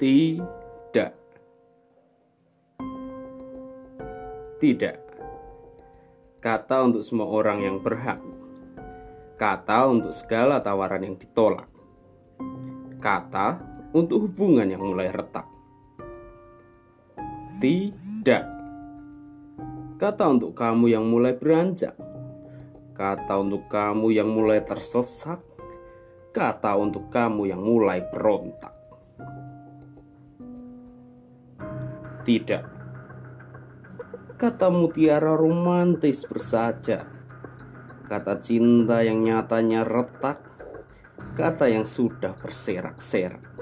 Tidak. Tidak. Kata untuk semua orang yang berhak. Kata untuk segala tawaran yang ditolak. Kata untuk hubungan yang mulai retak. Tidak. Kata untuk kamu yang mulai beranjak. Kata untuk kamu yang mulai tersesat. Kata untuk kamu yang mulai berontak. Tidak. Kata mutiara romantis bersaja. Kata cinta yang nyatanya retak. Kata yang sudah berserak-serak.